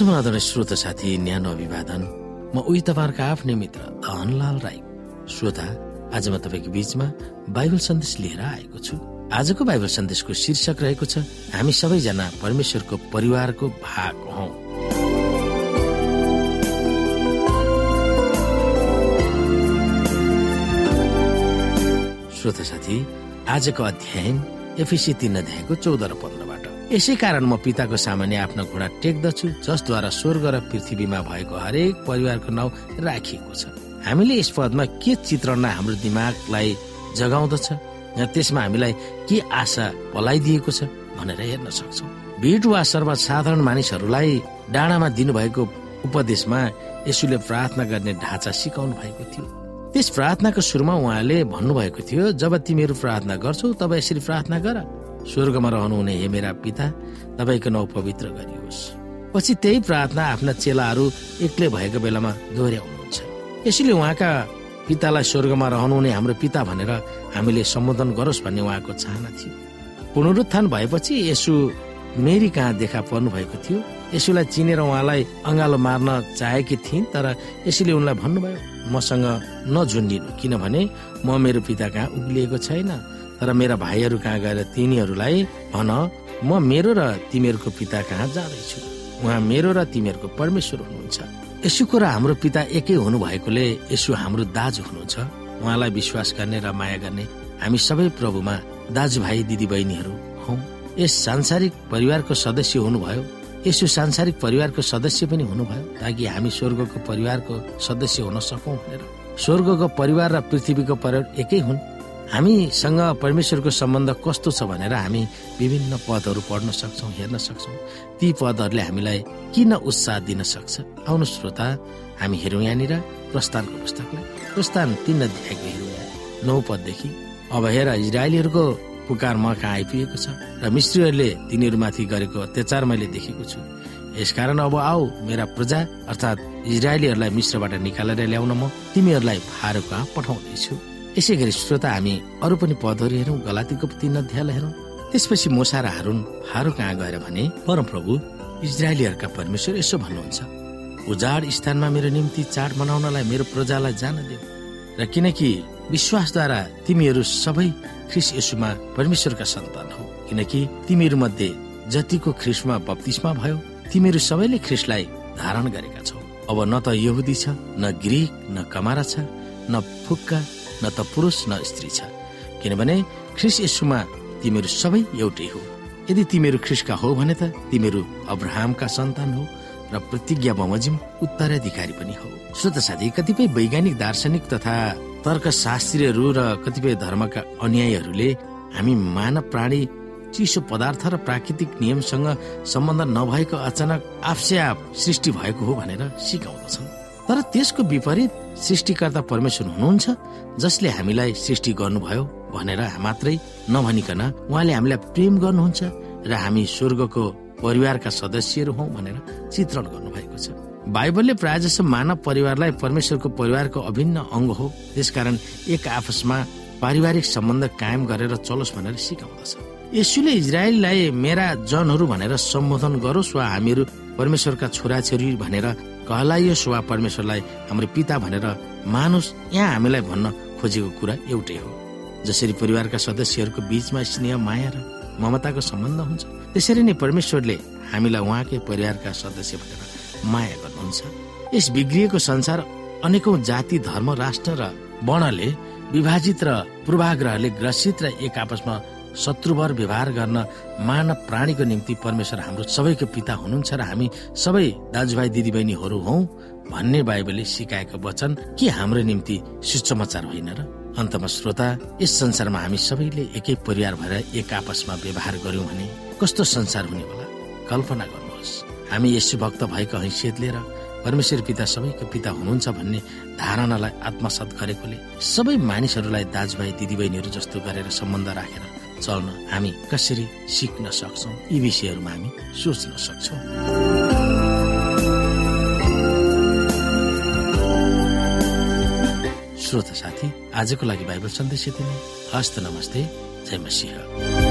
समाधान श्रोता साथी न्यानो अभिवादन। म उही तपाईँहरूको आफ्नै मित्र धनलाल राई। श्रोता आज म तपाईँको बीचमा बाइबल सन्देश लिएर आएको छु। आजको बाइबल सन्देशको शीर्षक रहेको छ हामी सबैजना परमेश्वरको परिवारको भाग हौ। श्रोता साथी आजको अध्ययन एफिसी तीन अध्यायको चौध र पन्ध्रबाट यसै कारण म पिताको सामान्य आफ्नो घोडा टेक्दछु जसद्वारा स्वर्ग र पृथ्वीमा भएको हरेक परिवारको नाउँ राखिएको छ। हामीले यस पदमा के चित्रणलाई हाम्रो दिमागलाई जगाउँदछ त्यसमा हामीलाई के आशा पलाइदिएको छ भनेर हेर्न सक्छौ। भिड वा सर्वसाधारण मानिसहरूलाई डाँडामा दिनुभएको उपदेशमा यसुले प्रार्थना गर्ने ढाँचा सिकाउनु भएको थियो। त्यस प्रार्थनाको सुरुमा उहाँले भन्नुभएको थियो जब तिमीहरू प्रार्थना गर्छौ तब यसरी प्रार्थना गर। स्वर्गमा रहनुहुने हे मेरा पिता तपाईँको नाउँ पवित्र गरियोस्। पछि त्यही प्रार्थना आफ्ना चेलाहरू एक्लै भएको बेलामा दोहोऱ्याउनुहुन्छ। यसैले उहाँका पितालाई स्वर्गमा रहनुहुने हाम्रो पिता भनेर हामीले सम्बोधन गरोस् भन्ने उहाँको चाहना थियो। पुनरुत्थान भएपछि यसु मेरी कहाँ देखा पर्नु भएको थियो? यसुलाई चिनेर उहाँलाई अँगालो मार्न चाहेकी थिइन् तर यसैले उनलाई भन्नुभयो मसँग नझुन्डिनु किनभने म मेरो पिता कहाँ उक्लिएको छैन। तर मेरा भाइहरू कहाँ गएर तिनीहरूलाई भन म मेरो र तिमीहरूको पिता कहाँ जाँदैछु? उहाँ मेरो र तिमीहरूको परमेश्वर हुनुहुन्छ। यसुको र हाम्रो पिता एकै हुनु भएकोले यसु हाम्रो दाजु हुनुहुन्छ। उहाँलाई विश्वास गर्ने र माया गर्ने हामी सबै प्रभुमा दाजुभाइ दिदी बहिनीहरू हौ। यस सांसारिक परिवारको सदस्य हुनुभयो। यसो सांसारिक परिवारको सदस्य पनि हुनुभयो ताकि हामी स्वर्गको परिवारको सदस्य हुन सकौँ भनेर। स्वर्गको परिवार र पृथ्वीको परिवार एकै हुन्। हामीसँग परमेश्वरको सम्बन्ध कस्तो छ भनेर हामी विभिन्न पदहरू पढ्न सक्छौँ हेर्न सक्छौँ। ती पदहरूले हामीलाई किन उत्साह दिन सक्छ? आउनु श्रोता हामी हेरौँ यहाँनिर प्रस्थानको पुस्तकलाई। प्रस्थान तीन अध्यायको हेरौँ नौ पददेखि। अब हेर इजरायलीहरूको पुकार म कहाँ आइपुगेको छ र मिस्त्रीहरूले तिनीहरूमाथि गरेको अत्याचार मैले देखेको छु। यसकारण अब आऊ मेरा प्रजा अर्थात् इजरायलीहरूलाई मिश्रबाट निकालेर ल्याउन म तिमीहरूलाई फारो कहाँ पठाउँदैछु। यसै गरी श्रोता हामी अरू पनि पदहरू हेरौँ गलातीको तीन अध्यायलाई हेरौँ। त्यसपछि मोसा र हारुन फारो कहाँ गएर भने परमप्रभु इजरायलीहरूका परमेश्वर यसो भन्नुहुन्छ उजाड स्थानमा मेरो निम्ति चाड मनाउनलाई मेरो प्रजालाई जान देऊ। र किनकि विश्वासद्वारा तिमीहरू सबै ख्रिस यसुमा परमेश्वरका सन्तान हो। किनकि तिमीहरू मध्ये जतिको ख्रिसमा बत्तिसमा भयो तिमीहरू सबैले ख्रिसलाई धारण गरेका छौ। अब न त यहुदी छ न ग्रिक न कमारा छ न फुक्का न त पुरुष न स्त्री छ। किनभने ख्रिस यसुमा तिमीहरू सबै एउटै हो। यदि तिमीहरू ख्रिसका हो भने त तिमीहरू अब्राहमका सन्तान हो र प्रतिज्ञा बमोजिम उत्तराधिकारी पनि हो। श्रोत साथी कतिपय वैज्ञानिक दार्शनिक तथा तर्कशास्त्रीहरू र कतिपय धर्मका अनुयायीहरूले हामी मानव प्राणी चिसो पदार्थ र प्राकृतिक नियमसँग सम्बन्ध नभएको अचानक आफसे आप सृष्टि भएको हो भनेर सिकाउँदछन्। तर त्यसको विपरीत सृष्टिकर्ता परमेश्वर हुनुहुन्छ जसले हामीलाई सृष्टि गर्नुभयो भनेर मात्रै नभनिकन उहाँले हामीलाई प्रेम गर्नुहुन्छ र हामी स्वर्गको परिवारका सदस्यहरू हौ भनेर चित्रण गर्नुभएको छ। बाइबलले प्राय जसो मानव परिवारलाई परमेश्वरको परिवारको अभिन्न अङ्ग हो। त्यसकारण एक आपसमा पारिवारिक सम्बन्ध कायम गरेर चलोस् भनेर सिकाउँदछ। यसुले इजरायललाई मेरा जनहरू भनेर सम्बोधन गरोस् वा हामीहरू परमेश्वरका छोराछोरी भनेर कहलाइयोस् वा परमेश्वरलाई हाम्रो पिता भनेर मानुस यहाँ हामीलाई भन्न खोजेको कुरा एउटै हो। जसरी परिवारका सदस्यहरूको बीचमा स्नेह माया र ममताको सम्बन्ध हुन्छ त्यसरी नै परमेश्वरले हामीलाई उहाँकै परिवारका सदस्य भनेर माया गर्नुहुन्छ। यस बिग्रिएको संसार अनेकौं जाति धर्म राष्ट्र र वर्णले विभाजित र पूर्वाग्रहले ग्रसित र एक आपसमा शत्रुवर व्यवहार गर्न मानव प्राणीको निम्ति परमेश्वर हाम्रो सबैको पिता हुनुहुन्छ र हामी सबै दाजुभाइ दिदीबहिनीहरू हौ भन्ने बाइबलले सिकाएको वचन के हाम्रो निम्ति सुसमाचार होइन र? अन्तमा श्रोता यस संसारमा हामी सबैले एकै परिवार भएर एक आपसमा व्यवहार गर्यौं भने कस्तो संसार हुने होला? कल्पना गर्नुहोस्। हामी यसो भक्त भएको हैसियत लिएर परमेश्वर पिता सबैको पिता हुनुहुन्छ भन्ने धारणालाई आत्मसात गरेकोले सबै मानिसहरूलाई दाजुभाइ दिदीबहिनीहरू जस्तो गरेर सम्बन्ध राखेर चल्न हामी कसरी सिक्न सक्छौ? यी विषयहरूमा हामी सोच्न सक्छौ। श्रोता साथी आजको लागि बाइबल सन्देश यति नै। हस्त नमस्ते। जय मसिंह।